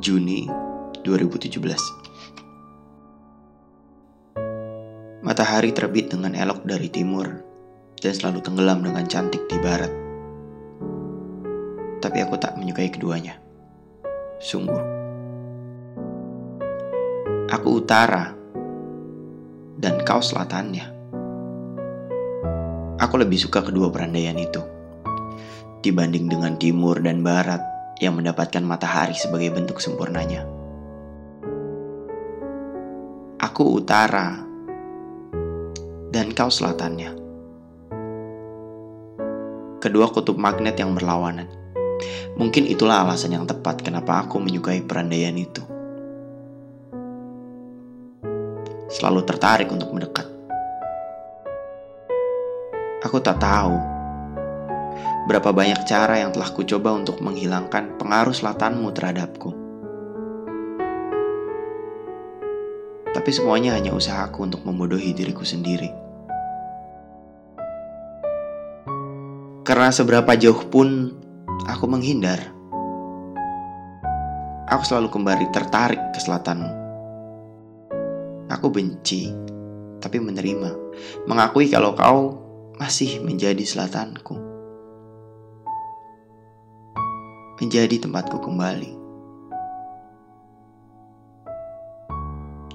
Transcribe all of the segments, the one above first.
Juni 2017 Matahari terbit dengan elok dari timur dan selalu tenggelam dengan cantik di barat. Tapi aku tak menyukai keduanya. Sungguh. Aku utara dan kau selatannya. Aku lebih suka kedua perandaian itu dibanding dengan timur dan barat yang mendapatkan matahari sebagai bentuk sempurnanya. Aku utara dan kau selatannya. Kedua kutub magnet yang berlawanan. Mungkin itulah alasan yang tepat kenapa aku menyukai perandaian itu. Selalu tertarik untuk mendekat. Aku tak tahu Berapa banyak cara yang telah kucoba untuk menghilangkan pengaruh selatanmu terhadapku. Tapi semuanya hanya usahaku untuk membodohi diriku sendiri. Karena seberapa jauh pun aku menghindar, aku selalu kembali tertarik ke selatanmu. Aku benci, tapi menerima, mengakui kalau kau masih menjadi selatanku menjadi tempatku kembali.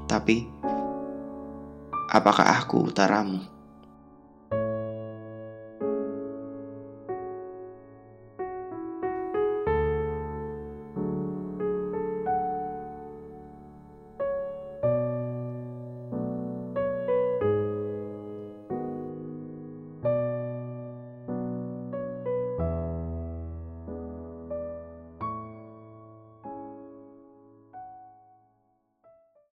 Tapi, apakah aku utaramu?